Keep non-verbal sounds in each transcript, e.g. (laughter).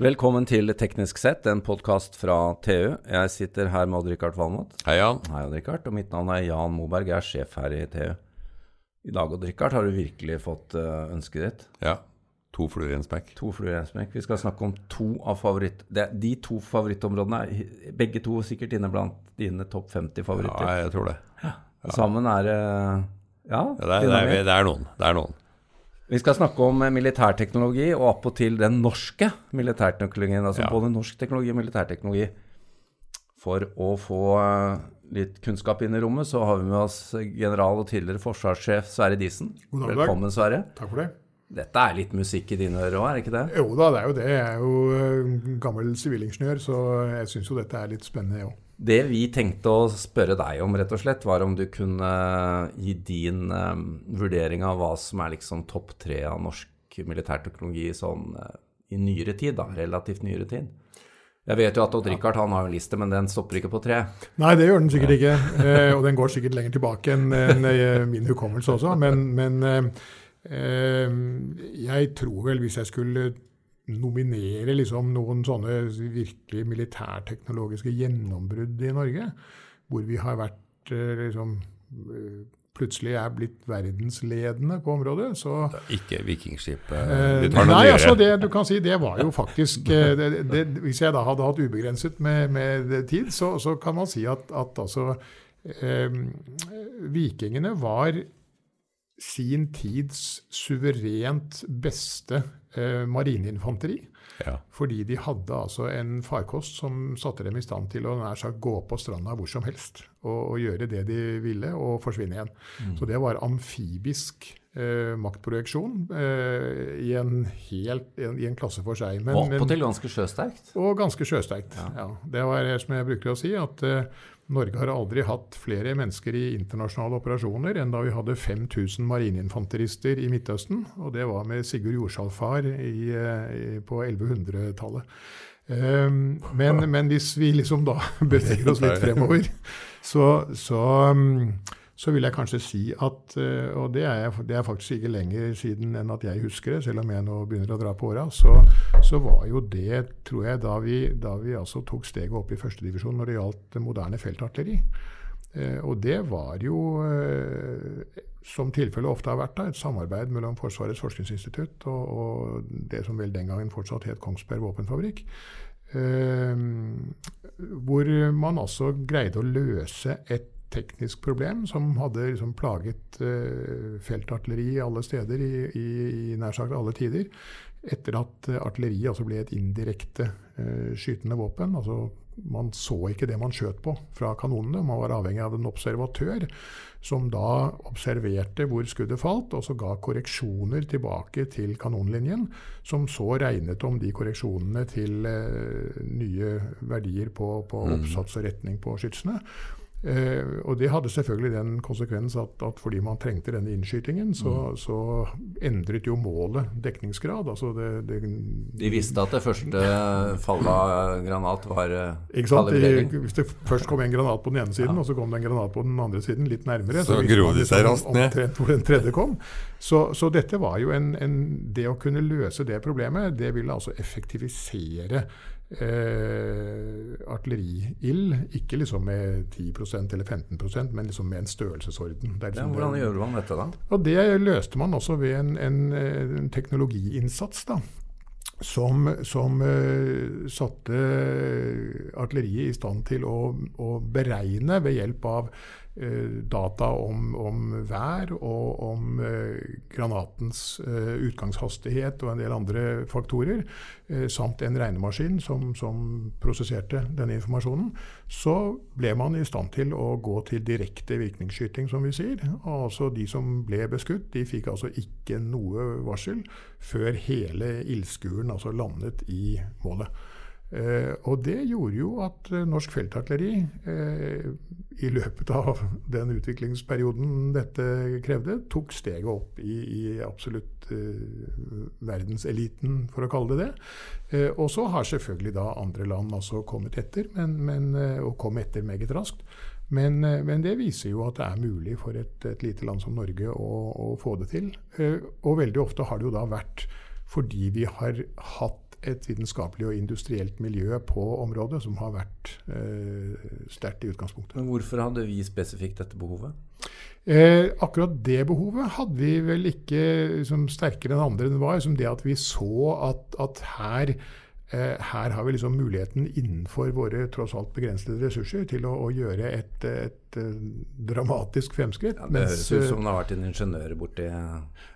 Velkommen til Teknisk sett, en podkast fra TU. Jeg sitter her med Odd-Rikard Valmot. Hei, Jan. Hei, Odd-Rikard. Og mitt navn er Jan Moberg. Jeg er sjef her i TU. I dag, Odd-Rikard, har du virkelig fått uh, ønsket ditt. Ja. To fluer i en smekk. To fluer i en smekk. Vi skal snakke om to av favoritt... Det, de to favorittområdene er begge to sikkert inne blant dine topp 50 favoritter. Ja, jeg tror det. Ja. Sammen er det uh, Ja, ja det, er, det, er, det, er, noen. Det er noen. Vi skal snakke om militærteknologi og appåtil den norske militærteknologien. Altså ja. både norsk teknologi og militærteknologi. For å få eh, litt kunnskap inn i rommet, så har vi med oss general og tidligere forsvarssjef Sverre Disen. Velkommen, Sverre. Takk for det. Dette er litt musikk i dine ører òg, er det ikke det? Jo da, det er jo det. Jeg er jo eh, gammel sivilingeniør, så jeg syns jo dette er litt spennende, jeg òg. Det vi tenkte å spørre deg om, rett og slett, var om du kunne gi din um, vurdering av hva som er liksom topp tre av norsk militærteknologi sånn uh, i nyere tid, da, relativt nyere tid. Jeg vet jo at Odd Rikard han har en liste, men den stopper ikke på tre. Nei, det gjør den sikkert ikke. Eh, og den går sikkert lenger tilbake enn en, en, min hukommelse også. Men, men eh, jeg tror vel, hvis jeg skulle nominere liksom noen sånne virkelig militærteknologiske gjennombrudd i Norge, hvor vi har vært eh, liksom eh, plutselig er blitt verdensledende på området. Så, ikke Vikingskipet? Eh, nei, altså det du kan si, det var jo faktisk det, det, Hvis jeg da hadde hatt ubegrenset med, med tid, så, så, kan man si at, at altså eh, Vikingene var sin tids suverent beste eh, marineinfanteri. Ja. Fordi de hadde altså en farkost som satte dem i stand til å nær sagt gå på stranda hvor som helst og, og gjøre det de ville, og forsvinne igjen. Mm. Så det var amfibisk eh, maktprojeksjon eh, i, en helt, i, en klasse for seg. Men, og til ganske sjøsterkt? Og ganske sjøsterkt, ja. ja. Det var som jeg bruker å si, at eh, Norge har aldri hatt flere mennesker i internasjonale operasjoner enn da vi hadde 5000 marineinfanterister i Midtøsten. Og det var med Sigurd Jorsalfar i, i, på 1100-tallet. Um, men, (laughs) men, hvis vi liksom da (laughs) beveger oss litt fremover, så, så um, så vil jeg kanskje si at eh, Og det er, det er, faktisk ikke lenger siden enn at jeg husker det, selv om jeg nå begynner å dra på åra. Så, så, var jo det, tror jeg, da vi, da vi altså tok steget opp i førstedivisjon når det gjaldt moderne feltartilleri. Eh, og det var jo, eh, som tilfellet ofte har vært, da, et samarbeid mellom Forsvarets forskningsinstitutt og, og det som vel den gangen fortsatt het Kongsberg våpenfabrikk. hvor man altså greide å løse et teknisk problem som hadde liksom plaget uh, feltartilleri alle steder i, i, i nær sagt alle tider. Etter at artilleri artilleriet altså ble et indirekte uh, skytende våpen. altså Man så ikke det man skjøt på fra kanonene. Man var avhengig av en observatør som da observerte hvor skuddet falt, og så ga korreksjoner tilbake til kanonlinjen, som så regnet om de korreksjonene til nye verdier på, på mm. oppsats og retning på skytsene. Eh, og det hadde selvfølgelig den konsekvens at, at fordi man trengte denne innskytingen, så, mm. så, endret jo målet dekningsgrad. Altså det, det, De visste at det første fallet av granat var eh, ikke sant? De, hvis det først kom en granat på den ene siden, ja. og så kom det en granat på den andre siden, litt nærmere, så, så gro de seg raskt ned. Omtrent hvor den tredje kom. Så, så dette var jo en, en, Det å kunne løse det problemet, det ville altså effektivisere eh, artilleriild. Ikke liksom med 10 eller 15 men liksom med en størrelsesorden. Liksom ja, hvordan gjør man dette, da? Og Det løste man også ved en, en, en teknologiinnsats. da som, som uh, satte artilleriet i stand til å, å beregne ved hjelp av data om, om, vær og om eh, granatens utgangshastighet og en del andre faktorer, samt en regnemaskin som, som, prosesserte denne informasjonen, så ble man i stand til å gå til direkte virkningsskyting, som vi sier. Altså De som ble beskutt, de fikk altså ikke noe varsel før hele ildskuren altså landet i målet. Eh, og det gjorde jo at eh, norsk feltartilleri eh, i løpet av (laughs) den utviklingsperioden dette krevde, tok steget opp i, i absolutt eh, verdenseliten, for å kalle det det. Eh, og så har selvfølgelig da andre land altså kommet etter, men, men, eh, og kom etter meget raskt. Men, men, det viser jo at det er mulig for et, et lite land som Norge å, å få det til. og veldig ofte har det jo da vært fordi vi har hatt et vitenskapelig og industrielt miljø på området som har vært eh, sterkt i utgangspunktet. Men hvorfor hadde vi spesifikt dette behovet? Eh, akkurat det behovet hadde vi vel ikke liksom, sterkere enn andre. Det var Som det at vi så at, at her Eh, her har vi liksom muligheten innenfor våre tross alt begrensede ressurser til å, å gjøre et, et, et, eh, dramatisk fremskritt. Ja, det høres ut som det har vært en ingeniør borti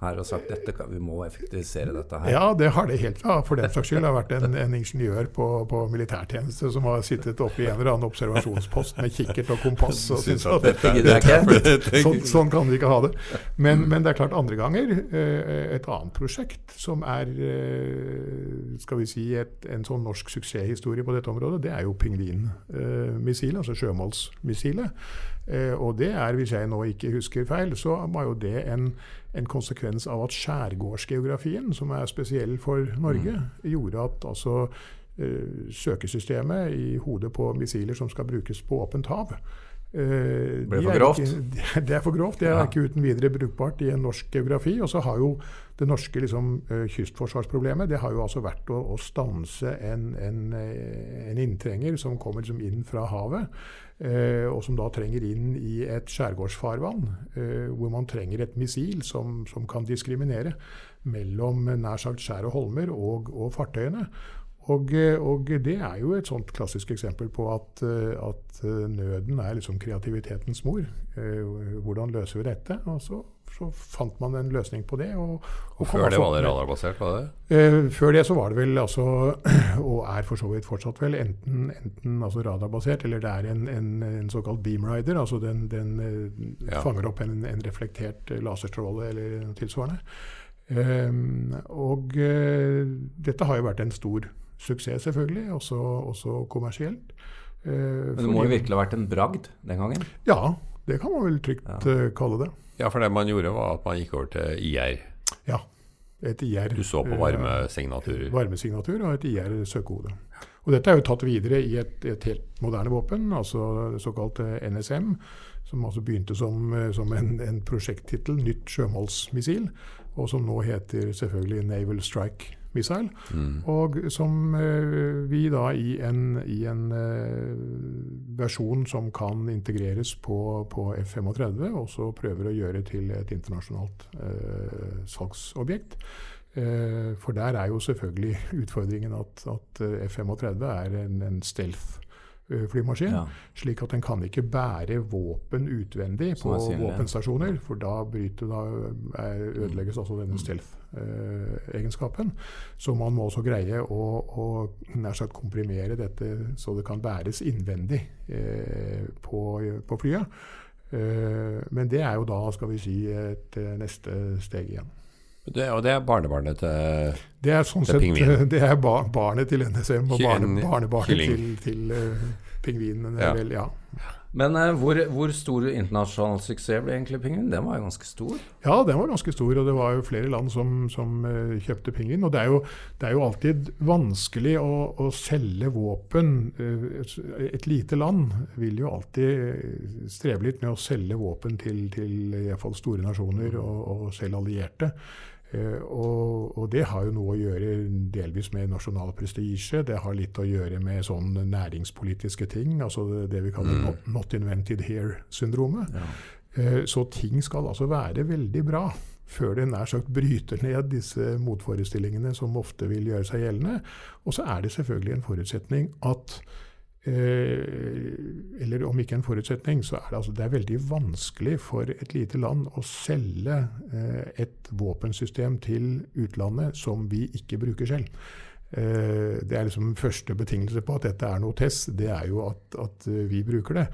her og sagt dette vi må effektivisere dette her. Ja, det har det helt ja, for den saks skyld. Har vært en, en ingeniør på, på, militærtjeneste som har sittet oppe i en eller annen observasjonspost med kikkert og kompass. Og (laughs) synes at dette, (laughs) dette, sånn, sånn, kan vi ikke ha det. Men, men, det er klart andre ganger eh, et annet prosjekt som er skal vi si et en sånn norsk suksesshistorie på dette området, det er jo pingvinmissilet, altså sjømålsmissilet. Eh, og det er, hvis jeg nå ikke husker feil, så var jo det en, en konsekvens av at skjærgårdsgeografien, som er spesiell for Norge, mm. gjorde at altså eh, søkesystemet i hodet på missiler som skal brukes på åpent hav, Uh, Ble for grovt? Ikke, (laughs) det er for grovt. Det er ja. ikke uten videre brukbart i en norsk geografi. Og så har jo det norske liksom, uh, kystforsvarsproblemet det har jo altså vært å, å stanse en, en, eh, en, inntrenger som kommer liksom inn fra havet, uh, og som da trenger inn i et skjærgårdsfarvann, hvor man trenger et missil som, som, kan diskriminere mellom nær sagt skjær og holmer og, og fartøyene. Og, og, det er jo et sånt klassisk eksempel på at, at nøden er liksom kreativitetens mor. Eh, hvordan løser vi dette? Og så, så fant man en løsning på det. Og, og før det var det radarbasert? var det? Eh, før det så var det vel altså, (clears throat) og er for så vidt fortsatt vel, enten, enten altså radarbasert eller det er en, en, en såkalt beamrider. Altså den, den eh, ja. fanger opp en, en reflektert laserstråle eller tilsvarende. Um, og uh, dette har jo vært en stor suksess, selvfølgelig, også, også kommersielt. Eh, Men det må jo virkelig ha vært en bragd den gangen? Ja, det kan man vel trygt ja. uh, kalle det. Ja, for det man gjorde, var at man gikk over til IR. Ja, et IR. Du så på eh, varmesignaturer? varmesignatur og et IR-søkehode. Og dette er jo tatt videre i et, et helt moderne våpen, altså såkalt NSM, som altså begynte som, som en, en prosjekttittel, nytt sjømålsmissil, og som nå heter selvfølgelig Naval Strike Missile. Mm. Og som eh, vi da i en, i en eh, versjon som kan integreres på, på F-35, også prøver å gjøre til et internasjonalt eh, salgsobjekt. Eh, for der er jo selvfølgelig utfordringen at, at eh, F-35 er en, en stealth flymaskin. Ja. Slik at den kan ikke bære våpen utvendig på våpenstasjoner. For da, bryter, da ødelegges altså denne stealth-egenskapen. Så man må også greie å, å nær sagt komprimere dette så det kan bæres innvendig eh, på, på, flyet. Eh, men det er jo da, skal vi si, et neste steg igjen. Det, og det er barnebarnet til Det er sånn sett (laughs) det er bar, barnet til NSM og barne, barnebarnet til, til uh, pingvinen. Ja. Vel, ja. Men uh, hvor, hvor, stor internasjonal suksess ble egentlig pingvin? Den var jo ganske stor? Ja, den var ganske stor, og det var jo flere land som, som uh, kjøpte pingvin. Og det er, jo, det er jo alltid vanskelig å, å selge våpen. Uh, et lite land vil jo alltid streve litt med å selge våpen til, til iallfall store nasjoner og, og selv allierte. Uh, og, og, det har jo noe å gjøre delvis med nasjonal prestisje. Det har litt å gjøre med sånn næringspolitiske ting, altså det, vi kaller mm. not, 'not, invented here'-syndromet. Ja. Uh, så ting skal altså være veldig bra før det nær sagt bryter ned disse motforestillingene som ofte vil gjøre seg gjeldende. Og så er det selvfølgelig en forutsetning at Eh, eller om ikke en forutsetning, så er det, altså, det er veldig vanskelig for et lite land å selge eh, et våpensystem til utlandet som vi ikke bruker selv. Eh, det er liksom første betingelse på at dette er noe test, det er jo at, at vi bruker det.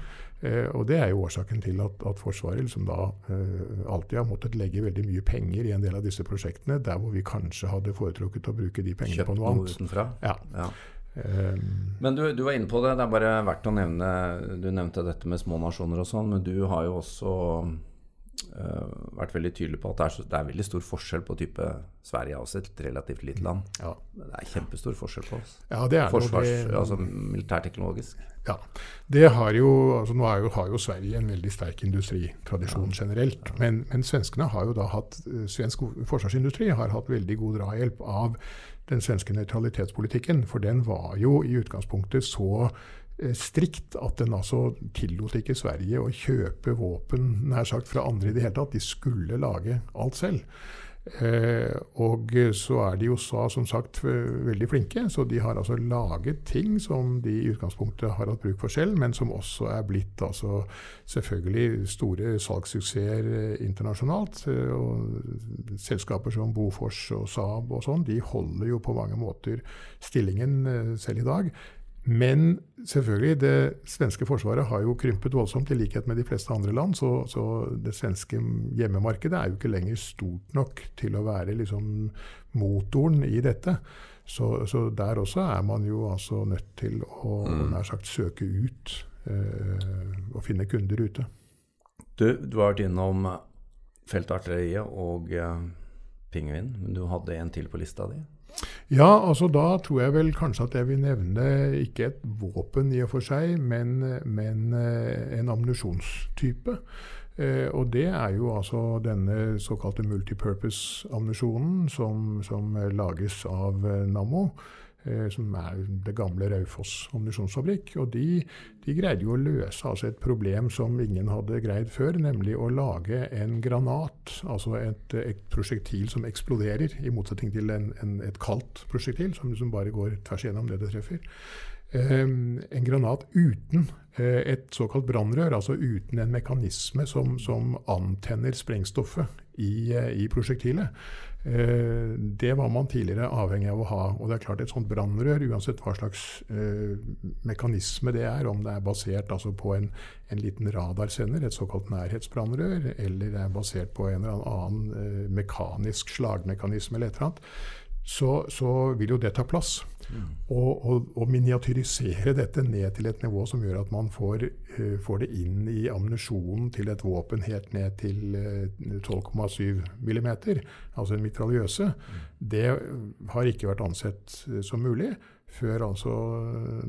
og det er jo årsaken til at, at Forsvaret liksom da alltid har måttet legge veldig mye penger i en del av disse prosjektene, der hvor vi kanskje hadde foretrukket å bruke de pengene Kjøpt på noe annet. Kjøpt noe Utenfra. Ja. ja. Um, men du, du, var inne på det, det er bare verdt å nevne Du nevnte dette med små nasjoner og sånn, men du har jo også uh, vært veldig tydelig på at det er, så, det er, veldig stor forskjell på type Sverige er også et relativt lite land. Ja. Det er kjempestor forskjell på oss. Ja, det er Forsvars, det, altså militærteknologisk. Ja. Det har jo, altså nå jo, har jo Sverige en veldig sterk industritradisjon ja. generelt. Men, men, svenskene har jo da hatt eh, Svensk forsvarsindustri har hatt veldig god drahjelp av den svenske nøytralitetspolitikken. For den var jo i utgangspunktet så Eh, strikt at den altså tillot ikke Sverige å kjøpe våpen nær sagt fra andre i det hele tatt. De skulle lage alt selv. Eh, og så er de jo som sagt veldig flinke, så de har altså laget ting som de i utgangspunktet har hatt bruk for selv, men som også er blitt altså selvfølgelig store salgssuksesser eh, internasjonalt. Eh, og selskaper som Bofors og Saab og sånn, de holder jo på mange måter stillingen selv i dag. Men selvfølgelig, det svenske forsvaret har jo krympet voldsomt, i likhet med de fleste andre land. Så, så det svenske hjemmemarkedet er jo ikke lenger stort nok til å være liksom motoren i dette. Så, så, der også er man jo altså nødt til å mm. nær sagt søke ut eh, og finne kunder ute. Du, du har vært innom feltartilleriet og eh, pingvin, men du hadde en til på lista di? Ja, altså da tror jeg vel kanskje at jeg vil nevne ikke et våpen i og for seg, men, men eh, en ammunisjonstype. Eh, og det er jo altså denne såkalte multipurpose-ammunisjonen som, som, lages av eh, Nammo. Eh, som er det gamle Raufoss ammunisjonsfabrikk. Og de, de, greide jo å løse altså et problem som ingen hadde greid før, nemlig å lage en granat, altså et, et prosjektil som eksploderer, i motsetning til en, en, et kaldt prosjektil som liksom bare går tvers igjennom det det treffer. Um, en granat uten uh, et såkalt brannrør, altså uten en mekanisme som, som antenner sprengstoffet i, uh, i prosjektilet. Eh, det var man tidligere avhengig av å ha. Og det er klart Et sånt brannrør, uansett hva slags eh, mekanisme det er, om det er basert altså på en, en, liten radarsender, et såkalt nærhetsbrannrør, eller det er basert på en eller annen eh, mekanisk slagmekanisme eller et eller annet, så, så vil jo det ta plass. Og, og, og, miniatyrisere dette ned til et nivå som gjør at man får, uh, får det inn i ammunisjonen til et våpen helt ned til uh, 12,7 mm, altså en mitraljøse, det har ikke vært ansett som mulig. Før altså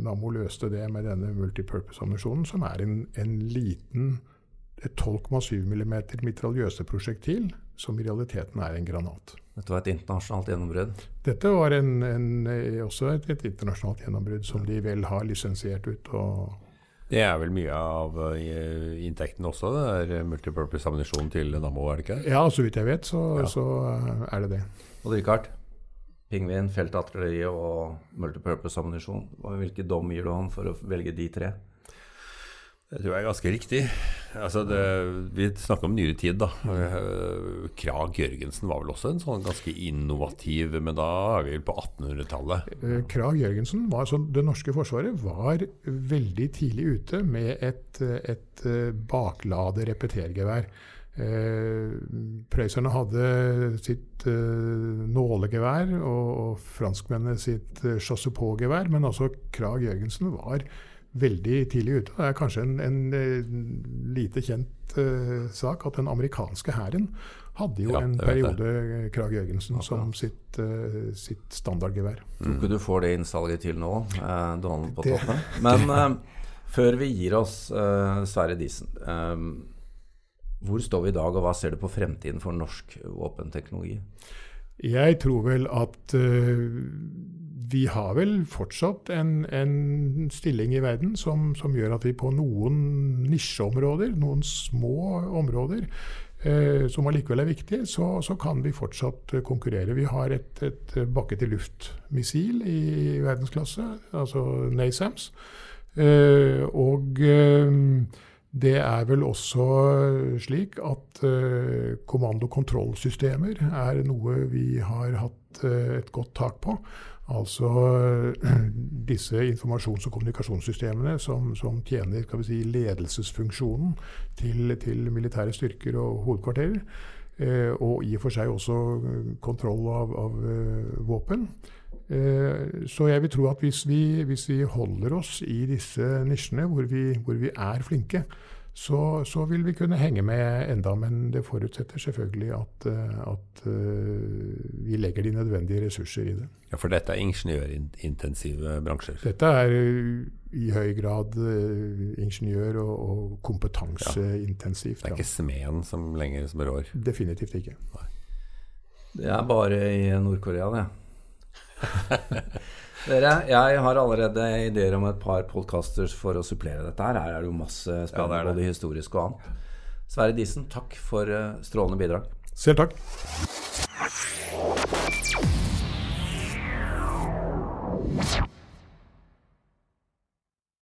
Nammo løste det med denne multipurpose-ammunisjonen, som er en, en liten 12,7 mm mitraljøseprosjektil som i realiteten er en granat. Dette var et internasjonalt gjennombrudd? Dette var en, en, også et, et, internasjonalt gjennombrudd som de vel har lisensiert ut. det er vel mye av uh, inntekten også, det er multipurpose ammunisjon til Nammo, er det ikke? Ja, så vidt jeg vet, så, ja. så uh, er det det. Og Richard, pingvin, feltartilleri og multipurpose ammunisjon. Hvilken dom gir du han for å velge de tre? Det tror jeg er ganske riktig. Altså det, vi snakker om nyere tid, da. Eh, Krag Jørgensen var vel også en sånn ganske innovativ Men da er vi på 1800-tallet. Eh, Krag Jørgensen var altså Det norske forsvaret var veldig tidlig ute med et, et eh, baklade repetergevær. Prøysserne hadde sitt nålegevær, og, franskmennene sitt chassepot-gevær. Men også Krag Jørgensen var veldig tidlig ute. Det er kanskje en, en, en lite kjent uh, sak at den amerikanske hæren hadde jo ja, en periode eh, Krag Jørgensen som sitt, uh, sitt standardgevær. Mm. Tror ikke du får det innsalget til nå, uh, Donald på toppen. Men før vi gir oss, Sverre Disen. hvor står vi i dag, og hva ser du på fremtiden for norsk våpenteknologi? Jeg tror vel at vi har vel fortsatt en, en stilling i verden som, som, gjør at vi på noen nisjeområder, noen små områder, eh, som allikevel er viktige, så, så, kan vi fortsatt konkurrere. Vi har et, et bakke-til-luft-missil i verdensklasse, altså NASAMS. Eh, og eh, det er vel også slik at eh, kommando-kontrollsystemer er noe vi har hatt eh, et godt tak på. Altså (clears throat) disse informasjons- og kommunikasjonssystemene som, som tjener si, ledelsesfunksjonen til, til, militære styrker og hovedkvarterer. Eh, og i og for seg også kontroll av, av uh, våpen. Eh, så jeg vil tro at hvis vi, hvis vi, holder oss i disse nisjene hvor vi, hvor vi er flinke, så, så, vil vi kunne henge med enda, men det forutsetter selvfølgelig at, at vi legger de nødvendige ressurser i det. Ja, For dette er ingeniørintensive bransjer? Dette er i høy grad ingeniør- og, og kompetanseintensivt. Det er ikke smeden som lenger som rår? Definitivt ikke. Nei. Det er bare i Nord-Korea, det. (laughs) Dere, jeg har allerede ideer om et par podcasters for å supplere dette her. Her er det jo masse spennende, ja, det det. både historisk og annet. Sverre Disen, takk for eh, strålende bidrag. Selv takk. Yeah.